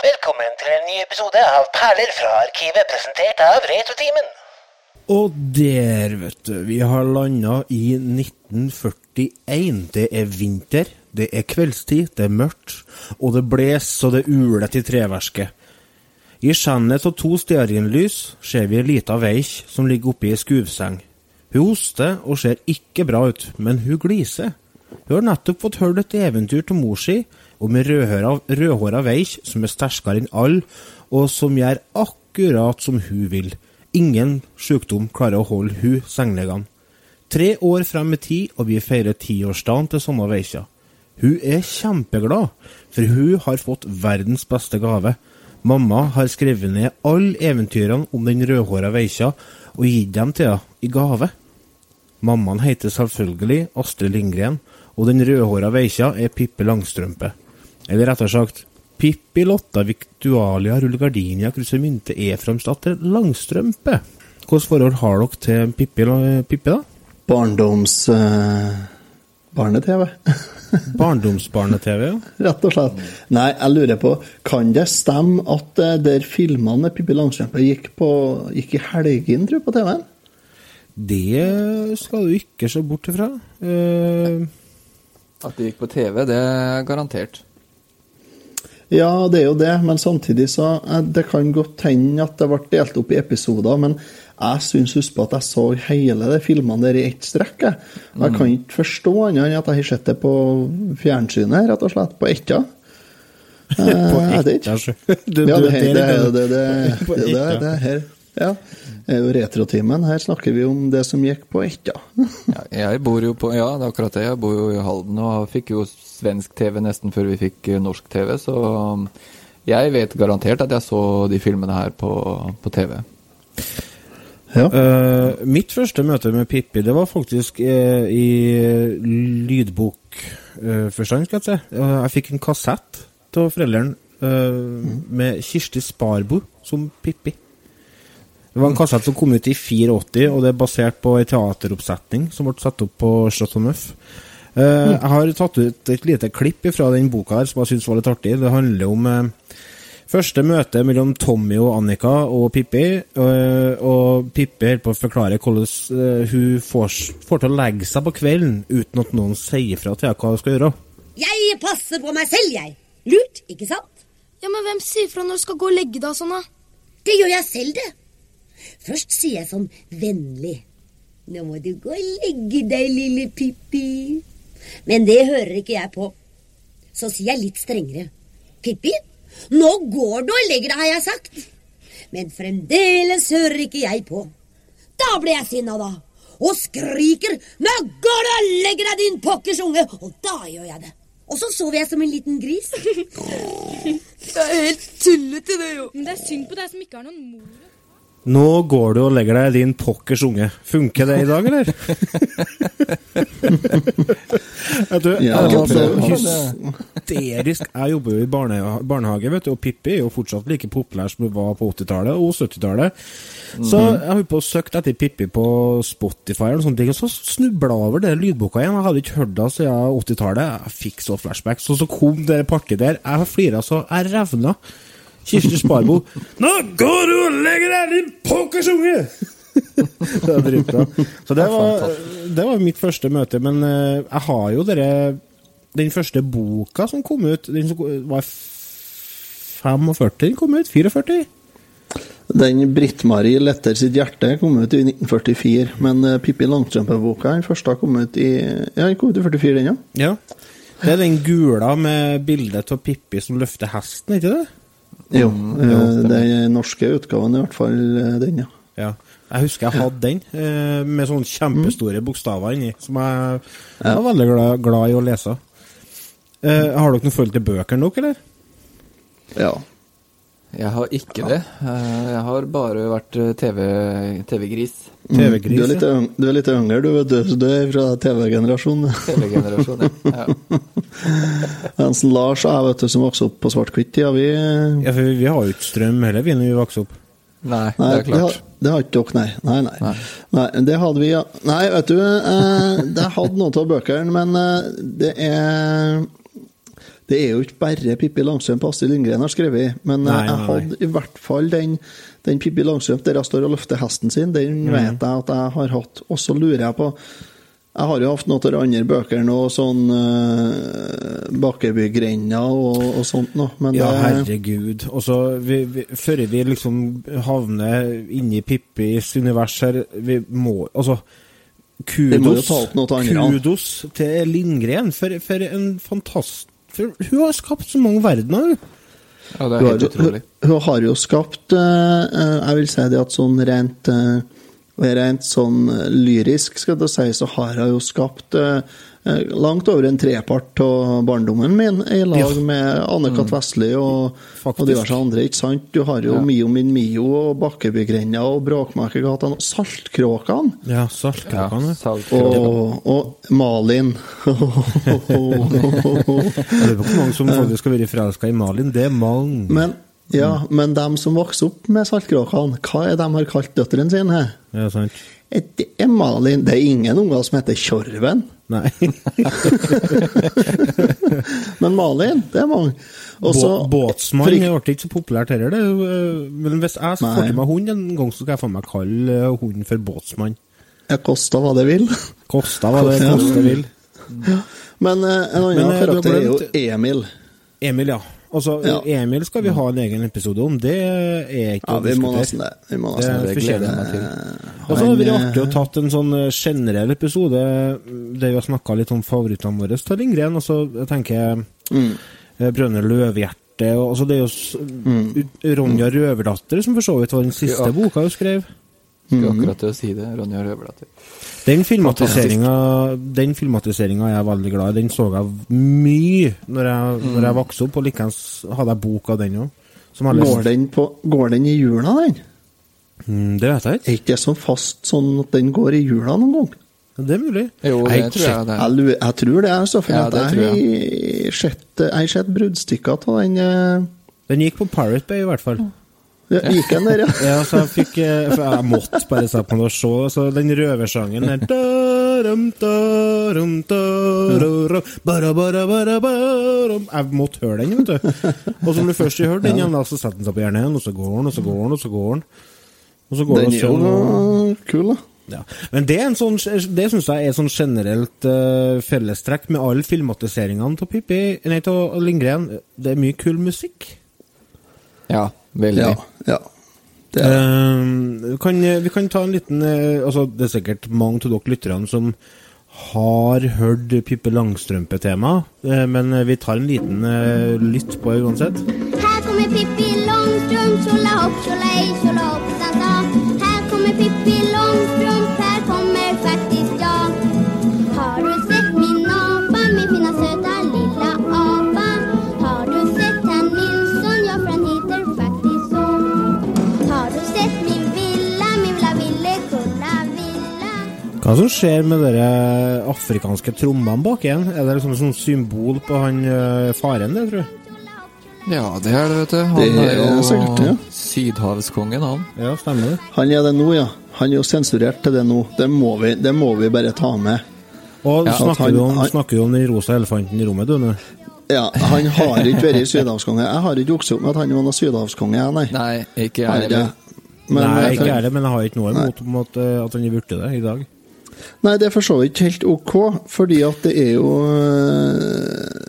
Velkommen til en ny episode av Perler fra arkivet, presentert av Retrotimen. Og der, vet du, vi har landa i 1941. Det er vinter, det er kveldstid, det er mørkt, og det blåser og det uler til treverket. I skjennet av to stearinlys ser vi ei lita veik som ligger oppi ei skuvseng. Hun hoster og ser ikke bra ut, men hun gliser. Hun har nettopp fått hørt et eventyr til mor si om med rødhåra veik som er sterkere enn alle, og som gjør akkurat som hun vil. Ingen sykdom klarer å holde hun sengeliggende. Tre år frem i tid, og vi feirer tiårsdagen til samme veikja. Hun er kjempeglad, for hun har fått verdens beste gave. Mamma har skrevet ned alle eventyrene om den rødhåra veikja og gitt dem til henne i gave. Mammaen heter selvfølgelig Astrid Lindgren, og den rødhåra veikja er Pippe Langstrømpe. Eller rettere sagt, Pippi Lotta Victualia Rullegardinia krysser Mynte Eframsdatter Langstrømpe. Hvilket forhold har dere til Pippi, Pippi da? Barndoms... Uh, Barne-TV. Barndomsbarne-TV, ja. Rett og slett. Nei, jeg lurer på, kan det stemme at uh, der filmene med Pippi Langstrømpe gikk, på, gikk i helgen, tror jeg, på TV-en? Det skal du ikke se bort ifra. Uh, at det gikk på TV, det er garantert. Ja, det er jo det, men samtidig så Det kan godt hende at det ble delt opp i episoder, men jeg syns husk på at jeg så hele de filmene der i ett strekk. Jeg. Og jeg kan ikke forstå annet enn at jeg har sett det på fjernsynet, rett og slett. På etta. på etta, Ja, det er det, det, det, det her. Ja. Det er jo Retrotimen. Her snakker vi om det som gikk på etta. ja, jeg bor jo på Ja, det er akkurat det. Jeg bor jo i Halden og fikk jo svensk TV nesten før vi fikk norsk TV, så jeg vet garantert at jeg så de filmene her på, på TV. Ja. Uh, mitt første møte med Pippi det var faktisk uh, i lydbokforstand, uh, skal jeg si. jeg fikk en kassett av foreldrene mm. med Kirsti Sparbo som Pippi. Det var en kassett som kom ut i 84, og det er basert på en teateroppsetning som ble satt opp på Chateau Neuf. Mm. Jeg har tatt ut et lite klipp fra den boka her som jeg syns var litt artig. Det handler om Første møte mellom Tommy og Annika og Pippi. Og, og Pippi holder på å forklare hvordan uh, hun får, får, til å legge seg på kvelden uten at noen sier fra til henne hva hun skal gjøre. Jeg passer på meg selv, jeg. Lurt, ikke sant? Ja, Men hvem sier fra når du skal gå og legge deg sånn, da? Det gjør jeg selv, det. Først sier jeg sånn vennlig. Nå må du gå og legge deg, lille Pippi. Men det hører ikke jeg på. Så sier jeg litt strengere. Pippi, nå går du og legger deg, har jeg sagt. Men fremdeles hører ikke jeg på. Da blir jeg sinna, da. Og skriker 'Nå går du og legger deg, din pokkers unge!' Og da gjør jeg det. Og så sover jeg som en liten gris. det er helt tullete, det, jo. Men det er synd på deg som ikke har noen mor. Nå går du og legger deg, din pokkers unge. Funker det i dag, eller? Vet du, ja, jeg var så hysterisk. Jeg jobber jo i barnehage, vet du, og Pippi er jo fortsatt like populær som hun var på 80-tallet og 70-tallet. Så mhm. jeg holdt på å søke etter Pippi på Spotify, og, sånne ting, og så snubla jeg over det lydboka igjen. Jeg hadde ikke hørt det siden 80-tallet. Jeg fikk så flashbacks. Og så kom det partiet der. Jeg flira så jeg revna. Kirsti Sparbo. Nå går du og legger deg, din pokkersunge! det er dritbra. Så det var, det var, mitt første møte. Men uh, jeg har jo dere Den første boka som kom ut, den som var 45, den kom ut? 44? Den Britt-Marie Letter sitt hjerte kom ut i 1944, men uh, Pippi Langstrømpe-boka den første kom ut i Ja, den kom ut i 44, den, ja. ja. Det er den gula med bildet av Pippi som løfter hesten, ikke det? Jo, jo den norske utgaven i hvert fall eh, den, ja. ja. Jeg husker jeg hadde den, eh, med sånne kjempestore mm. bokstaver inni, som jeg, jeg var veldig glad, glad, i å lese. Eh, har dere noe forhold til bøker nok, eller? Ja. Jeg har ikke det. Jeg har bare vært TV-gris. TV mm. du, er litt, du er litt yngre, du, vet du. Du er fra TV-generasjonen. TV-generasjonen, ja. Hansen Lars og jeg, vet du, som vokste opp på svart-hvitt-tida, vi Ja, for vi har jo ikke strøm heller, vi, når vi vokste opp. Nei, det er klart. Det har, ikke dere, nei. Nei, nei. nei. nei. Det hadde vi, ja. Nei, vet du, eh, det hadde noen av bøkene, men eh, det er Det er jo ikke bare Pippi Langstrømpe Astrid Lindgren har skrevet, men Nei, eh, jeg nei, nei. hadde i hvert fall den, den Pippi Langstrømpe der jeg står og løfter hesten sin, den Mm. vet jeg at jeg har hatt. Og så lurer jeg på Jeg har jo hatt noen av de andre bøkene og sånn uh, Bakkebygrenda og, og sånt noe, men Ja, det herregud. Og så Før vi liksom havner inni Pippis univers her, vi må Altså, må kudos, kudos til Lindgren for, for en fantast... For hun har skapt så mange verdener, hun. Ja, det er helt utrolig. hun, hun har jo skapt eh, eh, Jeg vil si det at sånn rent eh, Rent sånn eh, lyrisk, skal du si, så har hun jo skapt eh, eh, langt over en trepart av barndommen min, i lag Ja. med Anne-Kat. Vestli og, og diverse andre. ikke sant? Du har jo Ja. Mio min Mio og Bakkebygrenda og Bråkmakergata og Saltkråkene. Ja, Ja, saltkråkene. Og, og Malin. Jeg lurer på hvor mange som faktisk har vært forelska i Malin. Det er mange. Men, ja, men de som vokste opp med Saltkråkene, hva er de har kalt døtrene sine? Ja, sant. Et, Malin. Det er ingen unger som heter Tjorven. Nei. Men Malin, det er mange. Også, Bå- Båtsmann for ble ikke- så populært heller, det. eh, Men hvis jeg får til meg hund en gang, så skal jeg faen meg kalle eh, hunden for båtsmann. Jeg kosta hva det vil. Kosta hva det koste vil. Men eh, en annen karakter er jo Emil. Emil, ja. Altså. Emil skal vi ha en egen episode om. Det er ikke Ja, å vi må diskutere. nesten det. Vi må nesten Det fortjener jeg meg til. Og så har det vært artig å tatt en sånn eh, generell episode mm, der vi har snakka litt om favorittene våre til Lindgren. Og så jeg tenker Mm. eh, Brønne Løvhjerte og altså Det er jo mm. Ronja Røverdatter som for så vidt var den siste Ja. boka hun skrev. Mm. Skulle akkurat til å si det. Ronja Røverdatter. Den filmatiseringa Den filmatiseringa er jeg veldig glad i. Den så jeg mye når jeg, når jeg vokste opp, og likeens hadde jeg bok av den òg. Går den, går den i jula, den? Mm, det vet jeg ikke. Er ikke det sånn fast sånn at den går i jula noen gang? Det er mulig. Jo, det jeg, tror jeg det Jeg, jeg tror det, altså. For Ja, det jeg har sett, jeg har sett bruddstykker av den eh, Den gikk på Pirate Bay, i hvert fall. ja, Gikk den der, ja? Ja, så jeg fikk eh, jeg måtte bare sette på den og se. Så den røversangen der. Jeg måtte høre den, vet du. Og så når du først har hørt den, igjen, så setter den seg på hjernen, og så går den, og så går den, og så går den. Og så går Den er jo sånn, kul, da. ja. Men det, er sånn, det syns jeg er sånn generelt uh, fellestrekk med alle filmatiseringene av Pippi Nei, av Lindgren. Det er mye kul musikk. Ja, veldig. Ja. ja. Det er, Eh, vi, kan, vi kan ta en liten eh, altså Det er sikkert mange av dere lytterne som har hørt Pippi Langstrømpe-tema, eh, men vi tar en liten eh, lytt på det uansett. Her kommer Pippi Langstrøm tjolahopp, tjolahej, da da. Her kommer Pippi Langstrøm, her kommer Hva som skjer med de afrikanske trommene bak igjen? Er det liksom sånn symbol på han eh, faren, det, tror jeg? Ja, det er det, vet du. Han Det er er jo sikkert, ja. sydhavskongen, han. Ja, stemmer det. han er det nå, ja. Han er jo sensurert til det nå. Det må vi, det må vi bare ta med. Og Ja, snakker, han- du om, han- snakker du om den rosa elefanten i rommet, du nå? Ja, Han har ikke vært sydhavskonge. Jeg har ikke vokst opp med at han var noen sydhavskonge, jeg, nei. Nei, ikke jeg heller. Men, Nei, eh, ikke jeg heller, men jeg har ikke noe imot at, eh, at han er blitt det i dag. Nei, det er for så vidt helt ok, fordi at det er jo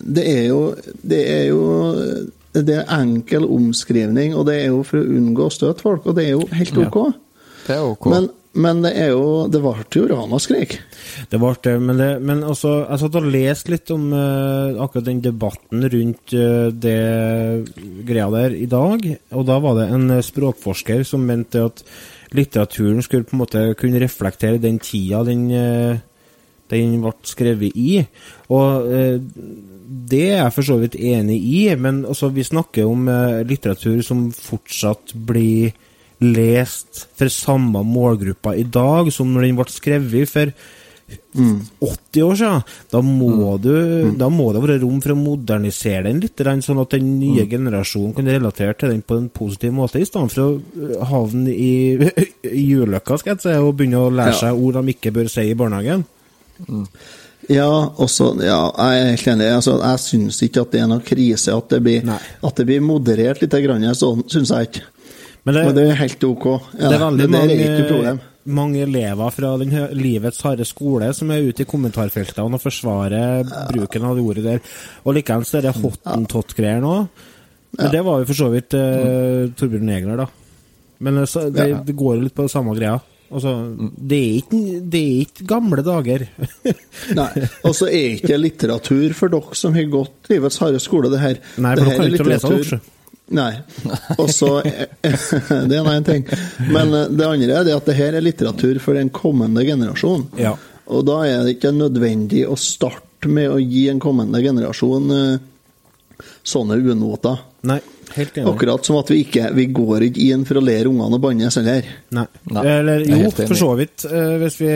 Det er jo Det er jo det er enkel omskrivning, og det er jo for å unngå å støte folk, og det er jo helt ok. Det er ok. Men, men det er jo Det ble jo ramaskrik. Det ble det, men, det, men altså, jeg satt og leste litt om uh, akkurat den debatten rundt uh, det greia der i dag, og da var det en eh, språkforsker som mente at litteraturen skulle på en måte kunne reflektere den tida den, eh, den ble skrevet i. Og eh, det er jeg for så vidt enig i, men altså, vi snakker om eh, litteratur som fortsatt blir lest for samme målgruppa i dag som når den ble skrevet for 80 år siden. Da må, du, da må det være rom for å modernisere den litt, sånn at den nye generasjonen kan relatere til den på en positiv måte, i stedet for å øh, havne i, i juleløkka skal jeg si, og begynne å lære seg ord de ikke bør si i barnehagen. Ja, også, ja, jeg er helt enig. Altså, jeg syns ikke at det er noen krise at det blir, at det blir moderert litt. Sånn syns jeg ikke. Men det, Men det er helt ok. Ja, det er veldig det mange, er ikke noe problem. Mange elever fra den livets harde skole som er ute i kommentarfeltene og forsvarer bruken av det ordet der. Og likevel så er det hottentott-greier nå. Men det var jo for så vidt eh, Torbjørn Egner, da. Men eh, så, det, det går jo litt på det samme greia. Altså, det, er ikke, det er ikke gamle dager. Nei, Og så er ikke litteratur for dere som har gått livets harde skole, det her. Nei, for dere kan ikke lese det, Nei. Og så Det er nå en ting. Men eh, det andre er det at det her er litteratur for den kommende generasjon. Ja. Og da er det ikke nødvendig å starte med å gi en kommende generasjon eh, sånne unoter. Nei, helt enig. Akkurat som at vi ikke Vi går ikke inn for å lære ungene å bannes heller. Nei. Nei, Eller er jo, for så vidt. eh, hvis vi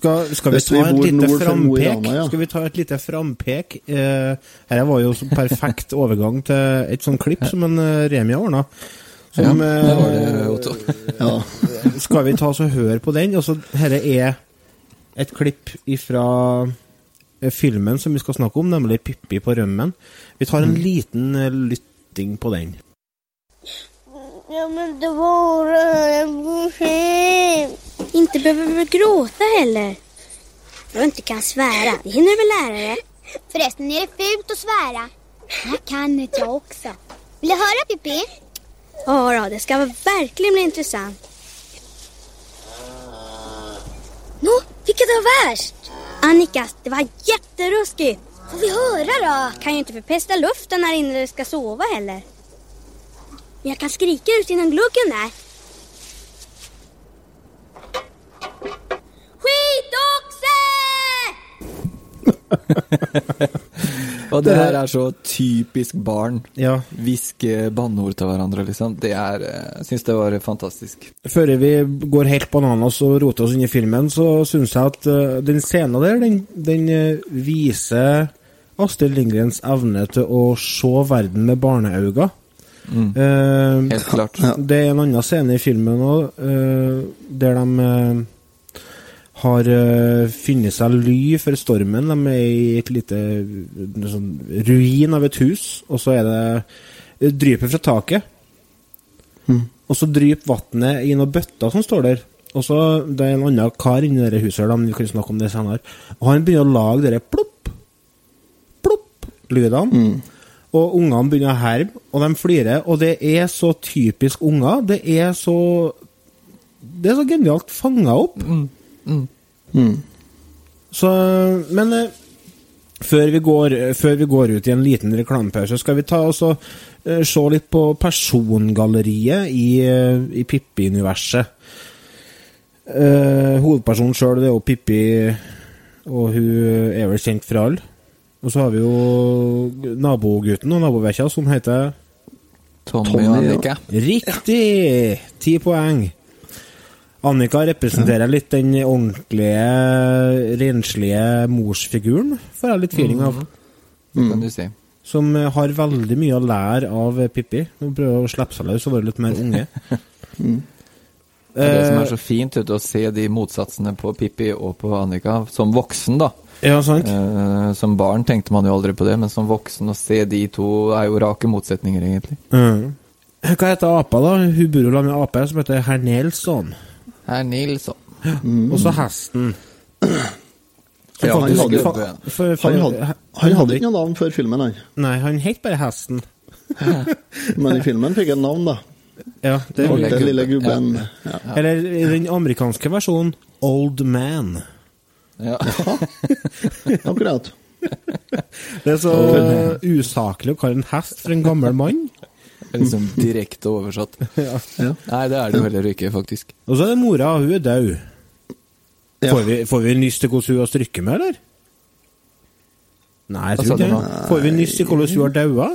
skal, skal vi ta et lite frampek? Ja. Skal vi ta et lite frampek? Eh, her var jo så perfekt overgang til et sånt klipp som en eh, Remi har ordna. Som, Det eh, var det, Otto. Ja. skal vi ta oss og høre på den? Altså, dette er et klipp ifra eh, filmen som vi skal snakke om, nemlig Pippi på rømmen. Vi tar en liten eh, lytting på den. Ja, men det var en film. Inte behöver du gråta heller. Du inte kan svära. Det hinner du väl lära dig? Förresten är det fult att svära. Jag kan inte jag också. Vill du höra Pippi? Ja, då, det ska verkligen bli intressant. Nå, vilket var värst? Annika, det var jätteruskigt. Får vi höra då? Kan ju inte förpesta luften här inne när du ska sova heller. Men jag kan skrika ut genom gluggen där. Skitoxe! Og det her er så typisk barn. Ja. Hviske banneord til hverandre, liksom. Det er eh, Jeg syns det var fantastisk. Før vi går helt bananas og roter oss inn i filmen, så syns jeg at eh, den scenen der, den, den eh, viser Astrid Lindgrens evne til å se verden med barneøyne. Eh, Helt klart. det er en annen scene i filmen òg, der de eh, har uh, funnet seg ly for stormen. De er i et lite eh, sånn, ruin av et hus, og så er det dryper drypet fra taket. Og så dryper vannet i noen bøtter som står der. Og så Det er en annen kar inni det huset, her, vi kan snakke om det senere. Og han begynner å lage dere plopp, plopp-lydene. Og ungene begynner å herme, og de flirer. Og det er så typisk unger. Det er så Det er så genialt fanga opp. Så Men eh, før vi, går, før vi går ut i en liten reklamepause, skal vi ta oss og eh, se litt på persongalleriet i, eh, i Pippi-universet. Uh, hovedpersonen sjøl er jo Pippi, og hun er vel kjent for alle. Og så har vi jo nabogutten og nabovekkja som heter Tommy, Tommy, og ja. Annika. Riktig! Ti poeng. Annika representerer litt den ordentlige, renslige morsfiguren, får jeg litt feeling av. Det kan du si. Som eh, har veldig mye å lære av eh, Pippi. Hun prøver å slippe seg løs og være litt mer unge. Det er det som Eh, er så fint, vet å se de motsatsene på Pippi og på Annika som voksen, da. Ja, sant? Eh, som barn tenkte man jo aldri på det, men som voksen å se de to er jo rake motsetninger, egentlig. Mm. Hva heter apa, da? Hun bor jo sammen med ape som heter herr Nelson. Herr Nilsson. Og så hesten. Ja, han hadde- fa- for- for- Han hadde, han hadde ikke noe navn før filmen, han. Nei, han het bare Hesten. Men i filmen fikk han navn, da. Ja, det er Den lille gubben. Ja. Ja. Eller i den amerikanske versjonen Old Man. Ja. Akkurat. Det er så usaklig å kalle en hest for en gammel mann. liksom direkte oversatt. Ja. Nei, det er det jo heller ikke, faktisk. Og så er det mora, hun er død. Ja. Får, vi, får vi nyss til hvordan hun har strykket med, eller? Nei, jeg tror ikke det. Får vi nyss til hvordan hun har daua?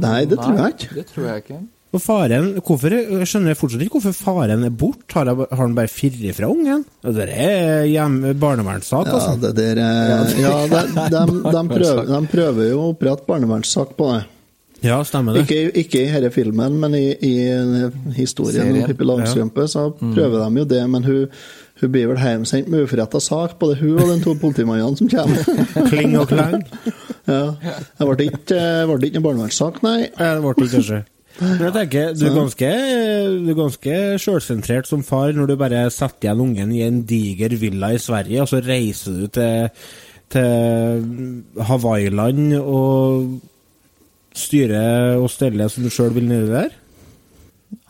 Nei, det tror jeg ikke. Det tror jeg ikke. Og faren, hvorfor, jeg skjønner fortsatt ikke hvorfor faren er bort. Har, har han bare firret fra ungen? Det er barnevernssak, altså. Ja, altså. det der eh, Ja, de, de, de, prøver, de prøver jo å opprette barnevernssak på det. Ja, stemmer det. Ikke, ikke i denne filmen, men i, i historien om Pippi Langstrømpe så prøver de jo det, men hun, hun blir vel hjemsendt med uforretta sak, både hun og de to politimannene som kommer. Kling og klang. Ja. Det ble ikke, det ble ikke noen barnevernssak, nei. Ja, det ble ikke kanskje. Men jeg tenker, Du er ganske, du er ganske sjølsentrert som far når du bare setter igjen ungen i en diger villa i Sverige, og så reiser du til, til Hawaiiland og styrer og stelle som du sjøl vil nedi der?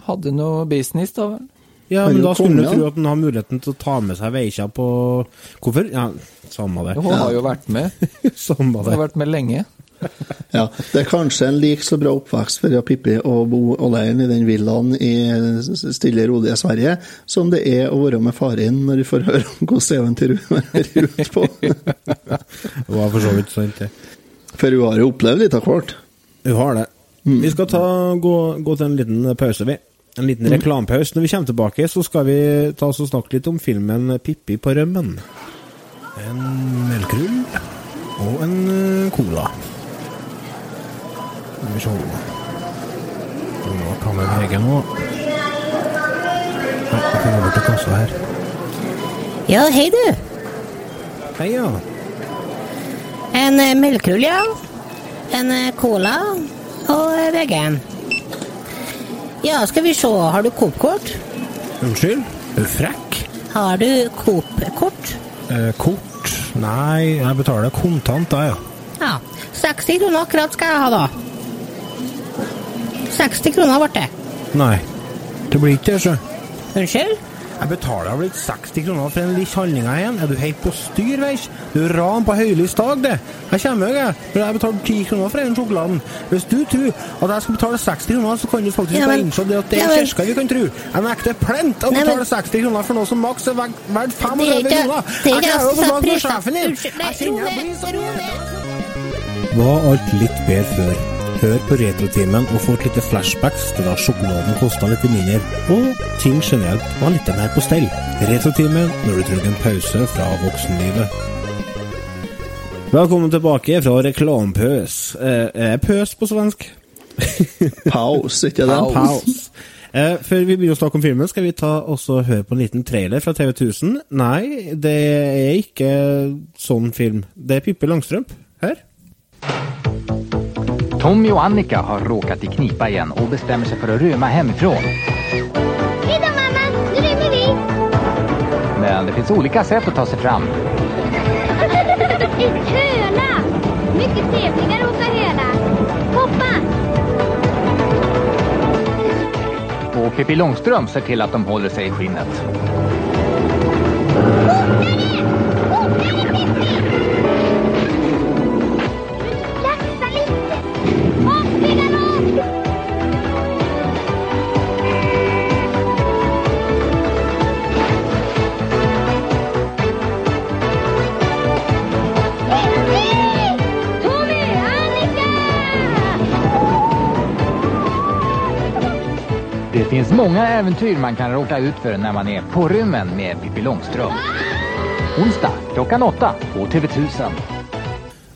Hadde noe business, da vel? Ja, men da skulle du tro at han har muligheten til å ta med seg Veikja på Hvorfor? Ja, samme det. Hun har jo vært med. Samme Hun har vært med lenge. Ja, Det er kanskje en like så bra oppvekst for Pippi å bo alene i den villaen i stille, rolige Sverige, som det er å være med faren når du får høre om hvordan eventyret er ute på. Det var for så vidt sant, det. For hun har jo opplevd litt av hvert. Hun har det. Vi skal ta, gå, gå til en liten pause, vi. En liten reklamepause. Når vi kommer tilbake, så skal vi ta oss og snakke litt om filmen 'Pippi på rømmen'. En melkerull og en eh, cola. Skal vi se Nå kan vi VG nå. Ja, Jeg kan over til kassa her. Ja, hei du. Hei, ja. En eh, melkerull, ja. En eh, cola og eh, vegan. Ja, skal vi se, har du Coop-kort? Unnskyld? Er du frekk? Har du Coop-kort? Eh, kort? Nei, jeg betaler kontant, da, ja. Ja, 60 kroner akkurat skal jeg ha da. 60 kroner ble det. Nei. Det blir ikke det, sjø. Unnskyld? Jeg betaler vel 60 kroner for en liten handling igjen. Er du helt på styr, veis? Du er ran på høylys dag, det. Jeg kommer jo, jeg. For jeg betaler 10 kroner for den sjokoladen. Hvis du tror at jeg skal betale 60 kroner, så kan du faktisk Ja, men- innse det at det ja, er men- kirka vi kan tro. Jeg nekter plent å men- betale 60 kroner for noe som maks er verdt Det er 35 kroner. Jeg er Jeg ikke å snakke med sjefen din. Unnskyld, nei, Jeg kjenner ro jeg blir ned, så ro ned. var alt litt bedre før. Hør på Retrotimen og få et lite flashbacks til da sjokoladen kosta litt mindre, og ting generelt var litt mer på stell. Retrotimen når du trenger en pause fra voksenlivet. Velkommen tilbake fra reklampøs. Eh, er pøs på svensk? Paus, ikke det? Paus. Eh, før vi begynner å snakke om filmen, skal vi ta også høre på en liten trailer fra TV 1000. Nei, det er ikke sånn film. Det er Pippi Langstrømp. Hør. Tommy och Annika har råkat i knipa igen och bestämmer sig för att rymma hemifrån. Hej då mamma, nu rymmer vi! Men det finns olika sätt att ta sig fram. En höla! Mycket trevligare att åka höla. Hoppa! Och Pippi Långström ser till att de håller sig i skinnet. Det finns många äventyr man kan råka ut för när man är på rymmen med Pippi Långstrump. Onsdag klockan åtta på TV1000.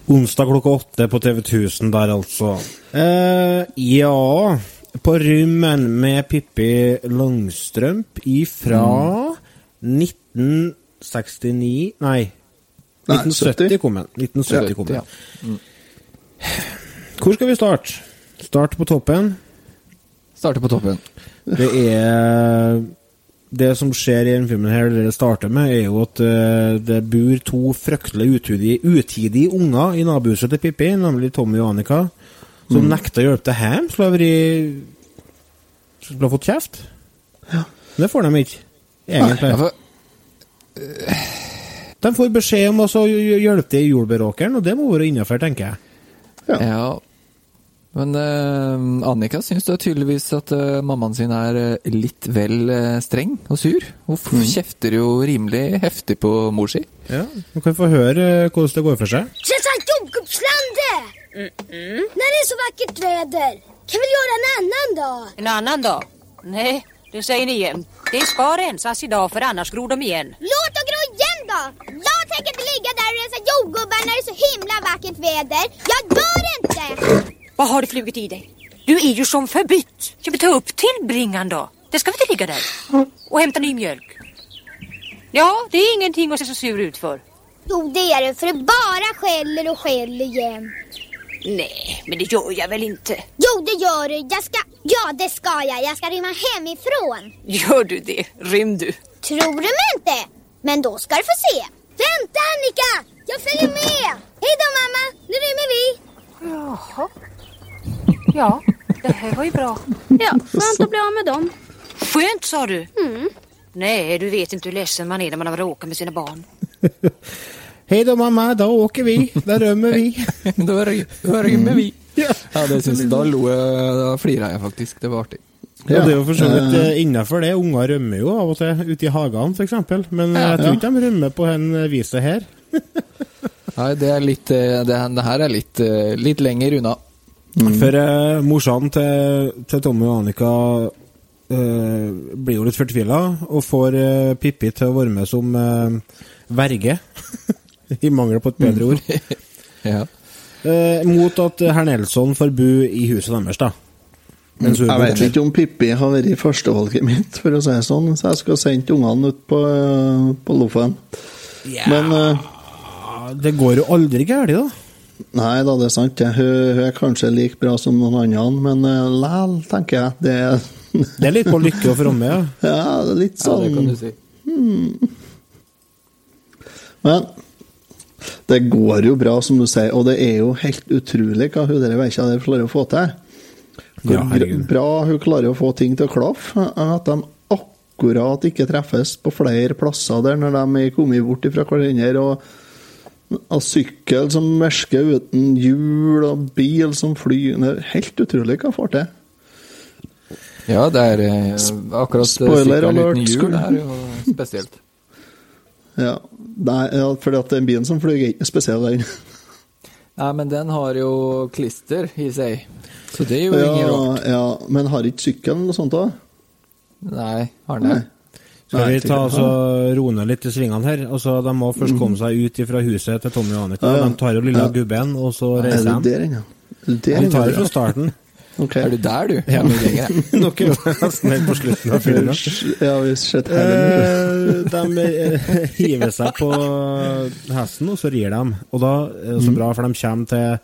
Onsdag klokka åtte på TV 1000 der, altså. Eh, ja På rymmen med Pippi Langstrømp ifra 1969 Nei. Nei, 1970 70. kom den. 1970 kom den. Ja. Hvor skal vi starte? Start på toppen. Starte på toppen. Det er Det som skjer i denne filmen, her, det det starter med, er jo at eh, det bor to fryktelig utidige, utidige unger i nabohuset til Pippi, nemlig Tommy og Annika, som nekter å hjelpe til hjem. Skulle ha vært Skulle ha fått kjeft. Det får de ikke, egentlig. Ja, for, De får beskjed om å hjelpe til i jordbæråkeren, og det må være innafor, tenker jeg. ja. Men eh, Annika syns da tydeligvis at eh, mammaen sin er eh, litt vel eh, streng og sur. Hun mm. kjefter jo rimelig heftig på mor si. Ja, Du kan få høre eh, hvordan det går for seg. Mm jordgubbslandet! När det är så vackert väder, kan vi göra en annan dag? En annan dag? Nej, det säger ni igjen. Det ska rensas idag för annars gror de igen. Låt dem gro igen då! Jag tänker inte ligga där och rensa jordgubbar när det är så himla vackert väder. Jag gör inte! Vad har det flugit i dig? Du är ju som förbytt. Ja, vi ta upp tillbringan då. Det ska väl inte ligga där? Och hämta ny mjölk. Ja, det är ingenting att se så sur ut för. Jo, det är det, för det bara skäller och skäller igjen. Nej, men det gör jag väl inte. Jo, det gör du. Jag ska... Ja, det ska jag. Jag ska rymma hemifrån. Gör du det? Rym du. Tror du mig inte? Men då ska du få se. Vänta, Annika! Jag följer med! Hej då, mamma! Nu rymmer vi! Jaha. Ja, det här var ju bra. Ja, skönt att bli av med dem. Skönt sa du? Mm. Nej, du vet inte hur ledsen man är när man har bråkat med sina barn. Hei da, mamma, da åker vi. Da rømmer vi. da, rømmer rymmer vi. Ja, det synes jeg, Da lo jeg, da flira jeg faktisk. Det var artig. Ja, det er jo for så vidt eh, innafor det. Unger rømmer jo av og til ute i hagene, f.eks. Men eh, jeg tror ikke de rømmer på en viset her. Nei, det er litt eh, Det, det her er litt, eh, litt lenger unna. For eh, morsan til, til Tommy og Annika eh, blir jo litt fortvila og får eh, Pippi til å være med som eh, verge. I mangel på et bedre ord. ja. Eh, mot at herr Nelson får bo i huset deres, da. Mens Jeg vet ikke om Pippi har vært førstevalget mitt, for å si det sånn, så jeg skal sende ungene ut på, eh, på Yeah. Men uh, Det går jo aldri galt, da. Nei da, det er sant. Hun, hun er kanskje like bra som noen andre, men uh, læl, tenker jeg. Det er Det er litt på lykke og fromme, ja. Ja, litt sånn. Ja, sånn det kan du si. hmm. Men det går jo bra, som du sier, og det er jo helt utrolig hva hun der veikja der klarer å få til. Hvor Ja, bra hun klarer å få ting til å klaffe. At de akkurat ikke treffes på flere plasser der når de er kommet bort fra hverandre. og av sykkel som mersker uten hjul, og bil som flyr Det er helt utrolig hva får til. Ja, det er eh, akkurat eh, Spoiler sykkelen alert, uten hjul er jo spesielt. Ja, Nei, ja fordi at den bilen som flyr, er ikke spesiell, den. Nei, men den har jo klister i seg, så det er jo ingen Ja, rart. ja, men har ikke sykkelen noe sånt òg? Nei, har den det? Skal Nei, vi ta altså, roe ned litt i svingene her? Altså, De må først komme seg ut fra huset til Tommy og Annika. Ja, ja. De tar jo lille Ja. gubben, og så Er reiser de. Er du der De tar det fra starten. okay. Er du der, du? Ja. Mye lenger, jeg. Jo nesten helt på slutten av filmen. Ja, vi sett. Eh, de eh, hiver seg på hesten, og så rir de. Og da er det så Mm. bra, for de kommer til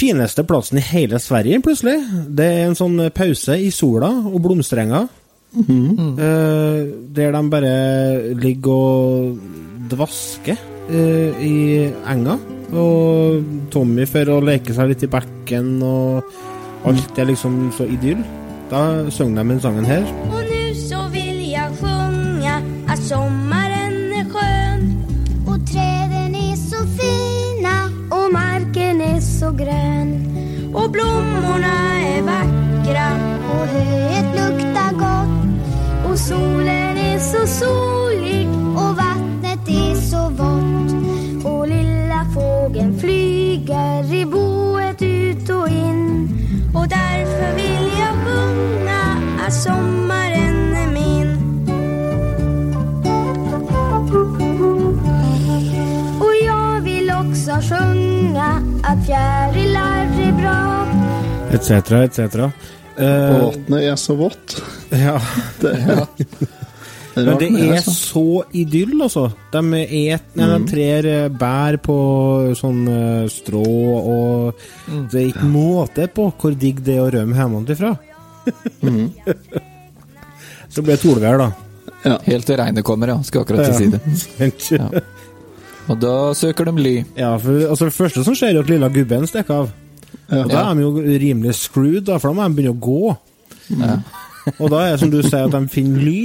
fineste plassen i hele Sverige, plutselig. Det er en sånn pause i sola og blomsterenger. Mhm. eh, der de bare ligger og dvasker eh, i enga. Og Tommy for å leke seg litt i bekken, og alt er liksom så idyll. Da synger de den sangen her. Og nu så vil jeg sjunga at sommaren er skjønn. Og trærne er så fina og marken er så grön och blommorna solen er så solig og vattnet er så vått. Og lilla fågeln flyger i boet ut og inn. Og derfor vil jeg sjunga at sommaren er min Og jeg vil også sjunga at fjärilar er bra etc., etc. Eh, Og vannet er så vått. ja. Det er, det Men det er altså. så idyll, altså. De, et, nei, de trer eh, bær på sånn eh, strå, og det er ikke måte på hvor digg det er å rømme hjemmefra. Så blir det tolvær, da. Ja. Helt til regnet kommer, ja. Skal akkurat til ja. si det. Ja. Ja. Og da søker de ly. Ja, for altså, det første som skjer, er at lilla gubben stikker av. Ja. Og da er de jo rimelig screwed, da, for da må de begynne å gå. Ja. Og da er det som du sier, at de finner ly.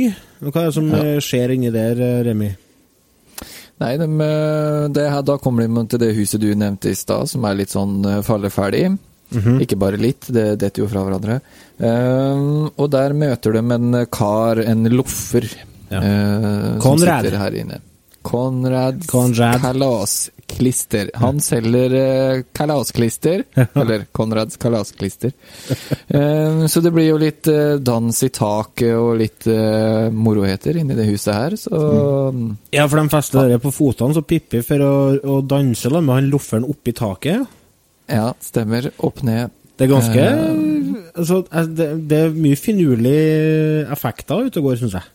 Hva er det som ja. skjer inni der, eh, Remi? Nei, de, eh, det her, da kommer de til det huset du nevnte i stad, som er litt sånn falleferdig. Mm -hmm. Ikke bare litt, det detter jo fra hverandre. Um, og der møter de en kar, en loffer, Ja. uh, som sitter her inne. Konrad, Konrad. Kalasklister. Han selger eh, kalasklister, eller Konrads kalasklister. Eh, så det blir jo litt eh, dans i taket og litt eh, moroheter inni det huset her, så Ja, for de fester det på fotene, så Pippi for å, å danse da, med han lofferen oppi taket. Ja, stemmer. Opp ned. Det er ganske Eh, altså, eh, det, det er mye finurlige effekter ute og går, syns jeg.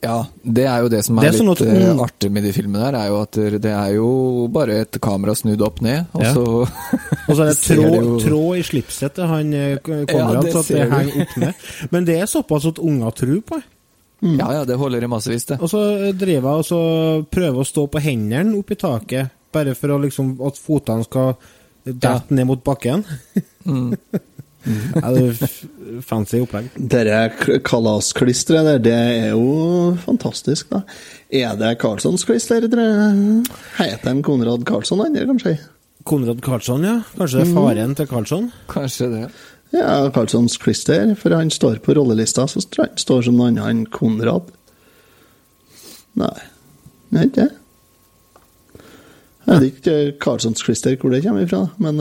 Ja, det er jo det som er, Det er sånn litt at- eh, artig med de filmene der, er jo at det er jo bare et kamera snudd opp ned, og Ja. så Og så er det tråd, jo- tråd i slipset til han kommer Konrad, det så at det henger opp ned. Men det er såpass at unger tror på det. Ja, ja, det holder i massevis, det. Og så driver jeg og så prøver å stå på hendene opp i taket, bare for å liksom at fotene skal dette ned mot bakken. Mm. ja, det er fancy opplegg. Dette kalasklisteret der, det er jo fantastisk, da. Er det Karlssons klister? Heter han Konrad Karlsson, han, eller kanskje? Konrad Karlsson, ja. Kanskje det er faren til Karlsson? Kanskje det. Ja, Karlssons klister, for han står på rollelista, så tror jeg han står som noe annet enn Konrad. Nei, det er ikke det. Jeg vet ikke Karlssons klister hvor det kommer ifra, men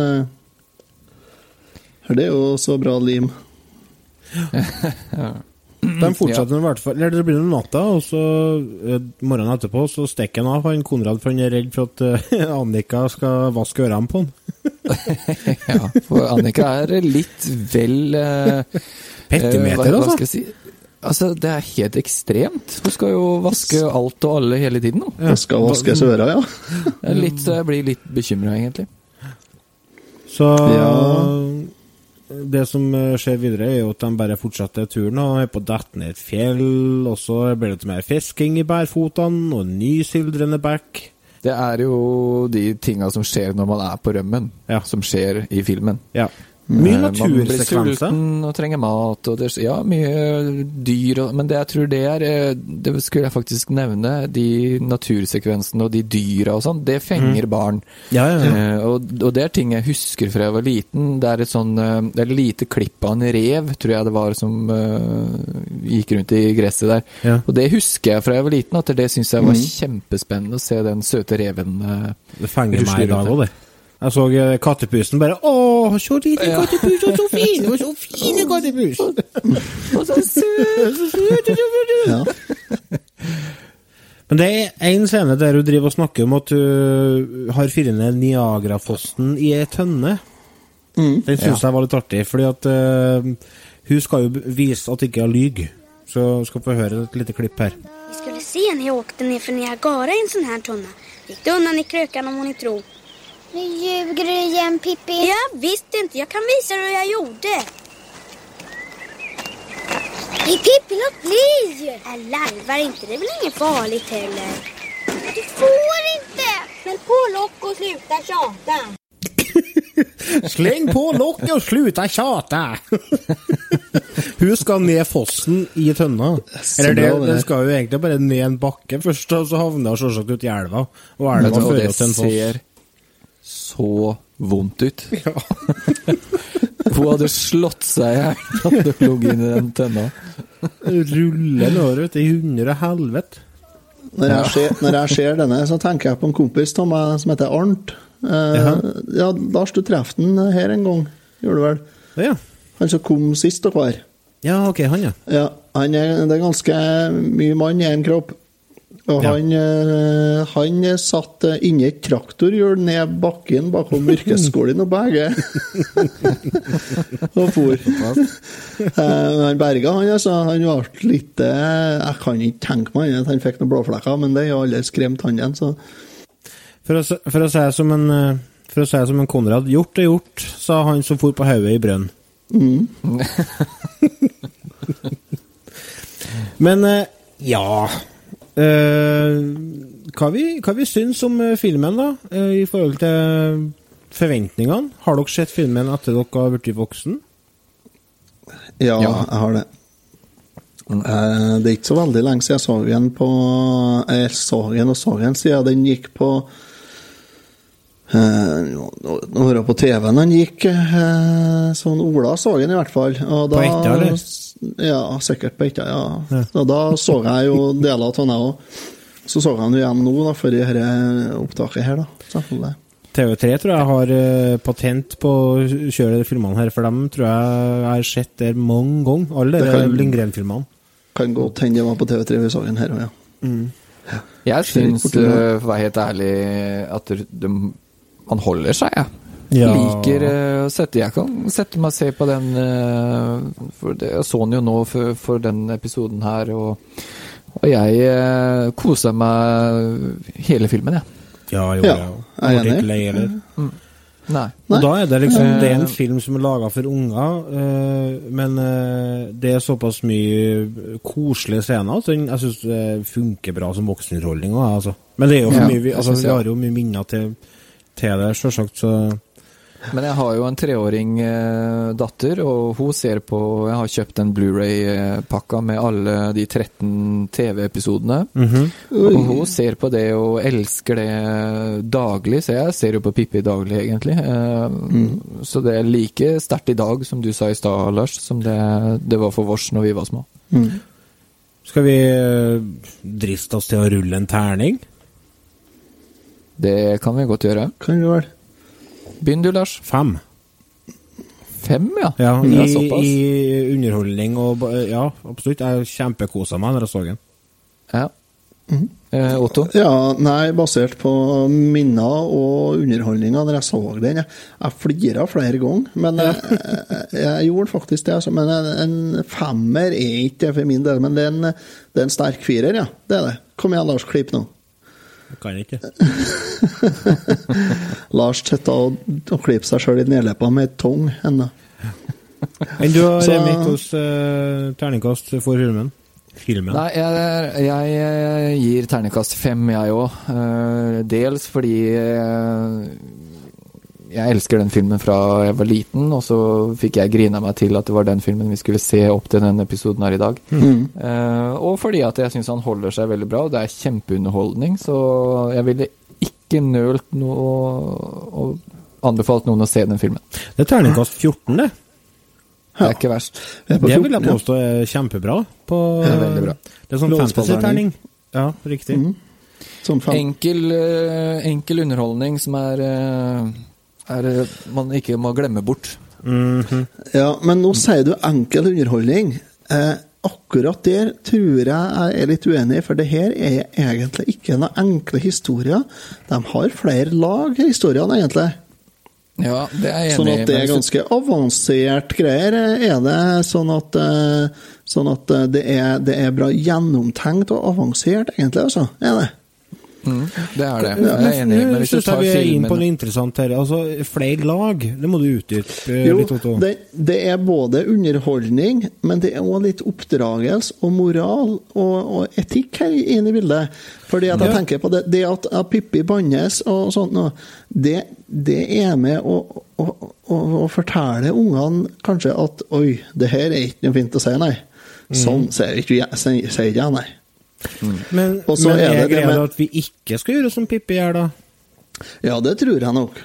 eh, det er jo så bra lim. De fortsetter i hvert fall Eller det blir noen natta, og så eh, morgenen etterpå så stikker han av han Konrad, for han er redd for at eh, Annika skal vaske ørene på han. Ja, for Annika er litt vel uh, Petimeter, eh, hva, hva altså. si? Altså, det er helt ekstremt. Hun skal jo vaske alt og alle hele tiden nå. Det skal vaskes øra, ja. Litt, så jeg blir litt bekymra, egentlig. Så Ja. Det som eh, skjer videre, er jo at de bare fortsetter turen og er på å dette ned et fjell, og så blir det litt mer fisking i bærfotene, og en ny sildrende bekk. Det er jo de tinga som skjer når man er på rømmen, som skjer i filmen. Ja. Mye natursekvenser. Man blir sulten og trenger mat, og det, ja, mye dyr og Men det jeg tror det er eh, Det skulle jeg faktisk nevne. De natursekvensene og de dyra og sånn, det fenger Mm. barn. Ja, ja. Eh, og, og det er ting jeg husker fra jeg var liten. Det er et sånn eh, Det er et lite klipp av en rev, tror jeg det var, som uh, gikk rundt i gresset der. Og det husker jeg fra jeg var liten, at det syns jeg var mm. kjempespennende å se den søte reven uh, Det fenger meg i dag òg, det. Jeg så eh, kattepusen bare Å, så liten kattepus, og så fin! Og så fine kattepus! Og så søt! Ja. Men det er én scene der hun driver og snakker om at hun har fyrt ned Niagarafossen i ei tønne. Mm. Den syns Ja. jeg var litt artig, fordi at uh, hun skal jo vise at hun ikke har lyver. Så skal få høre et lite klipp her. Vi skulle se henne jag åkte ned for Niagara i en sånn her tønne. Gikk det unna i krøkene om hun ikke tror. Nu ljuger du igen, Pippi. Jag visste inte. Jag kan visa dig hur jag gjorde. Nej, Pippi, låt bli! Jag larvar inte. Det är väl inget farligt heller. Du får inte! Men på lock och sluta tjata. Släng på lokket og sluta tjate! hun skal ned fossen i tønna. Eller det, det skal jo egentlig bare ned en bakke først, og så havner hun selvsagt ut i elva. Og elva fører til en foss. ser så vondt ut. Hun hadde slått seg i hjel at det lå inn i den tenna. Ruller låret ut i hundre helvete. Når jeg, ser, når jeg ser denne, så tenker jeg på en kompis av meg som heter Arnt. Eh, ja, Lars, du traff den her en gang, gjorde du vel? Ja. Han som kom sist dere var. Ja, ok, han, ja. Ja, han er, det er ganske mye mann i en kropp. Og han, ja. han satt eh, inni et traktorhjul ned bakken bakom yrkesskolen og begge. og for. Eh, han berga, han altså. Han ble litt eh, Jeg kan ikke tenke meg at han fikk noen blåflekker, men det har alle skremt han igjen, så For å, for å si det som en eh, For å si det som en Konrad, gjort er gjort, sa han som for på hodet i brønn. mm. Men eh, ja eh, Hva vi, hva vi syns om eh, filmen, da? eh, I forhold til forventningene? Har dere sett filmen etter dere har blitt voksen? Ja, jeg har det. Eh, det er ikke så veldig lenge siden jeg så den på Jeg så den og så den siden den gikk på eh, Nå hører var det på TV-en den gikk. eh, sånn Ola så den i hvert fall. Og På etter, eller? Ja, sikkert på ikke, ja. Ja. Da så jeg jo deler av jeg òg. Så så jeg den jo igjen nå, da, før dette opptaket her, da. Selvfølgelig. TV3 tror jeg har eh, patent på å kjøre de filmene her, for dem tror jeg jeg har sett der mange ganger. Alle Det de Lindgren-filmene. Kan godt hende det var på TV3 vi så den her òg, ja. Jeg Skjer syns, eh, for å være helt ærlig, at de, man holder seg, jeg. Ja. Liker eh, å sette Jeg kan sette meg og se på den eh, For det, Jeg så den jo nå for, for den episoden her, og, og jeg kosa koser meg hele filmen, jeg. Ja, jo, Ja, ja. jeg er det ble enig. ikke lei. Nei. Og da er det liksom Det er en Eh, film som er laga for unger, eh, men eh, det er såpass mye koselige scener at den, jeg syns funker bra som voksenunderholdning òg, altså. Men det er jo for mye Vi, altså, vi har jo mye minner til, til det, sjølsagt, så Men jeg har jo en treåring eh, datter, og hun ser på Jeg har kjøpt en Blu-ray-pakka med alle de 13 TV-episodene. Mhm. Og hun ser på det og elsker det daglig, så jeg ser jo på Pippi daglig, egentlig. Mm. Så det er like sterkt i dag, som du sa i stad, Lars, som det, det var for vårs når vi var små. Skal vi eh, driste oss til å rulle en terning? Det kan vi godt gjøre. Kan vi vel. Begynn du, Lars. Fem. Fem, ja. Ja, i, i underholdning og Ja, absolutt. Jeg kjempekosa meg da jeg så den. Ja. Eh, Otto? Ja, nei, basert på minner og underholdninga når jeg så den. Jeg, jeg flira flere ganger, men jeg, jeg, jeg gjorde faktisk det. Altså, men en, en femmer er ikke det for min del, men det er en, det er en sterk firer, ja. Det er det. Kom igjen, Lars, klipp nå. Jeg kan ikke. Lars sitter og, og klipper seg sjøl i nedleppa med tong ennå. Enn du, har Remi, hvordan uh, terningkast for filmen? Filmen? Nei, jeg, jeg, jeg gir terningkast fem, jeg òg. dels fordi eh, jeg elsker den filmen fra jeg var liten, og så fikk jeg grina meg til at det var den filmen vi skulle se opp til denne episoden her i dag. Mm. Uh, og fordi at jeg syns han holder seg veldig bra, og det er kjempeunderholdning, så jeg ville ikke nølt noe og anbefalt noen å se den filmen. Det er terningkast 14, det. Det er ikke verst. Det vil jeg påstå er kjempebra. På, Det er veldig bra. Det er sånn fantasy-terning. Ja, riktig. Sånn. Enkel, eh, enkel underholdning som er, eh, er det man ikke må glemme bort. Ja, men nå sier du enkel underholdning. Eh, akkurat der tror jeg jeg er litt uenig, for det her er egentlig ikke noen enkle historier. De har flere lag, historiene, egentlig. Ja, det er jeg Sånn enig i. Sånn at det er ganske avansert greier, er det. Sånn at, eh, sånn at eh, det, er, det er bra gjennomtenkt og avansert, egentlig, altså. Er det? Mm, det er det. Jeg er enig. Men hvis du tar vi er inn på noe interessant her. Altså, flere lag, det må du utdype eh, Jo, litt, Otto. det, det er både underholdning, men det er òg litt oppdragelse og moral og, og etikk her inne i bildet. Fordi at jeg tenker på det, det at, at Pippi bannes og sånt noe, det, det er med å, å, å, å fortelle ungene kanskje at oi, det her er ikke noe fint å si, nei. Sånn sier ikke jeg, sier Men, men er er, det det greia med- at vi ikke skal gjøre som Pippi gjør, da? Ja, det tror jeg nok.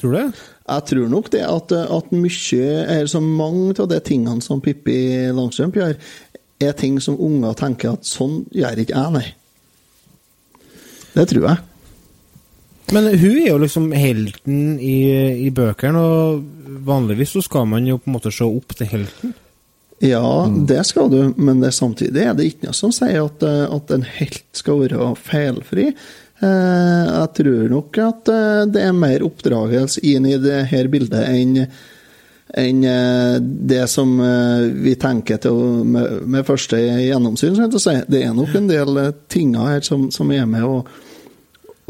Tror du det? Jeg tror nok det at, at mye, eller så mange av de tingene som Pippi Langstrømp gjør, er ting som unger tenker at sånn gjør ikke jeg, nei. Det tror jeg. Men hun er jo liksom helten i, i bøkene, og vanligvis så skal man jo på en måte se opp til helten. Ja, det skal du, men det, samtidig er det ikke noe som sier at, eh, at en helt skal være feilfri. Eh, Jeg tror nok at eh, det er mer oppdragelse inn i det her bildet enn enn det som vi tenker til med, med første gjennomsyn. si. Det er nok en del ting her som, som er med og,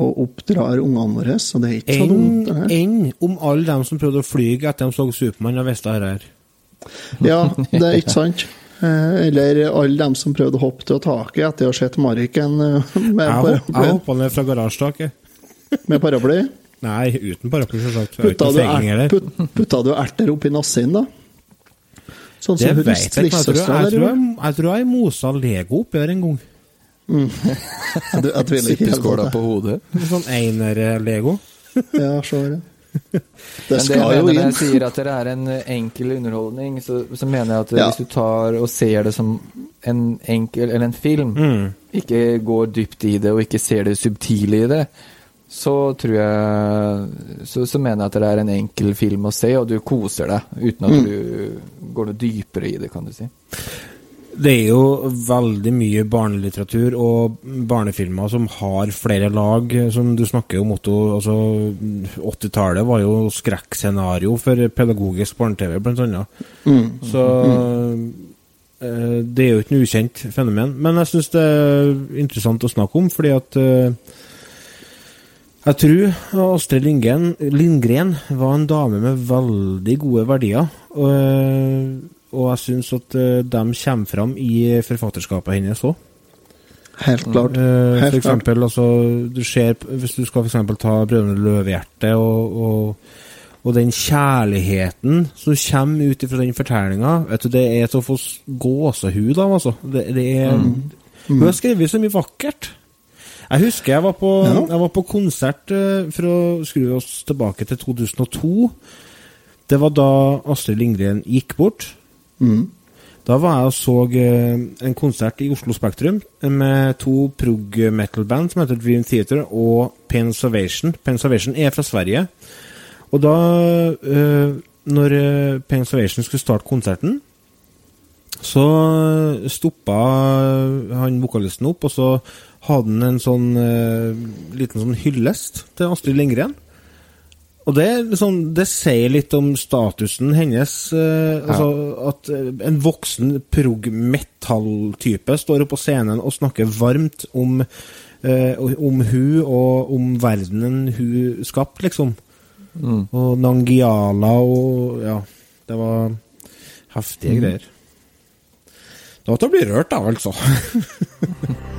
og oppdrar ungene våre, så det er ikke så dumt. Det her. enn om alle dem som prøvde å fly etter de så Supermann og visste dette her. Ja, det er ikke sant. Eh, Eller alle dem som prøvde å hoppe til taket etter å ha sett Mariken eh, med Jeg hopp- jeg paraply. hoppa ned fra garasjetaket. Med paraply. Nei, uten paraply, selvsagt. Er Putta du, feiging ert, heller. put, putta du erter oppi nassen, da? Sånn Det som vet jeg ikke. Jeg tror jeg, der gjorde? jeg, jeg, tror jeg mosa Lego oppi her en gang. Mm. jeg tviler ikke helt Sippeskåla på på hodet. Sånn einer-Lego. Ja, så er Det det skal det, jo inn. når jeg sier at det er en enkel underholdning, så, så mener jeg at Ja. hvis du tar og ser det som en enkel, eller en film, Mm. ikke går dypt i det og ikke ser det subtile i det, så tror jeg så, så mener jeg at det er en enkel film å se, og du koser deg uten at Mm. du går noe dypere i det, kan du si. Det er jo veldig mye barnelitteratur og barnefilmer som har flere lag, som du snakker om, Otto. Altså, 80-tallet var jo skrekkscenario for pedagogisk barne-TV, blant annet. Mm. Så eh, det er jo ikke noe ukjent fenomen. Men jeg syns det er interessant å snakke om, fordi at eh, jeg tror Astrid Lindgren, Lindgren var en dame med veldig gode verdier. Og, eh, og jeg syns at uh, de kommer fram i forfatterskapet hennes òg. Helt klart. Eh, Helt for klart. eksempel, altså, du ser, hvis du skal for ta 'Brødrene Løvehjerte' og, og, og den kjærligheten som kommer ut fra den fortellinga, det er til å få gåsehud av, altså. Det, det er, Hun har skrevet så mye vakkert. Jeg husker jeg var på, Ja. jeg var på konsert eh, for å skru oss tilbake til 2002. Det var da Astrid Lindgren gikk bort. Mm. Da var jeg og så eh, en konsert i Oslo Spektrum med to prog metal-band som heter Dream Theater og Pain Salvation. Pain Salvation er fra Sverige. Og da, eh, når eh, Pain Salvation skulle starte konserten, så stoppa han vokalisten opp, og så hadde han en sånn liten sånn hyllest til Astrid Lindgren. Og det, liksom, det sier litt om statusen hennes. Eh, altså At eh, en voksen prog-metall-type står oppe på scenen og snakker varmt om, eh, om hun og om verdenen hun skapte, liksom. Og Nangiala og Ja, det var heftige Mm. greier. Det var til å bli rørt, da, altså.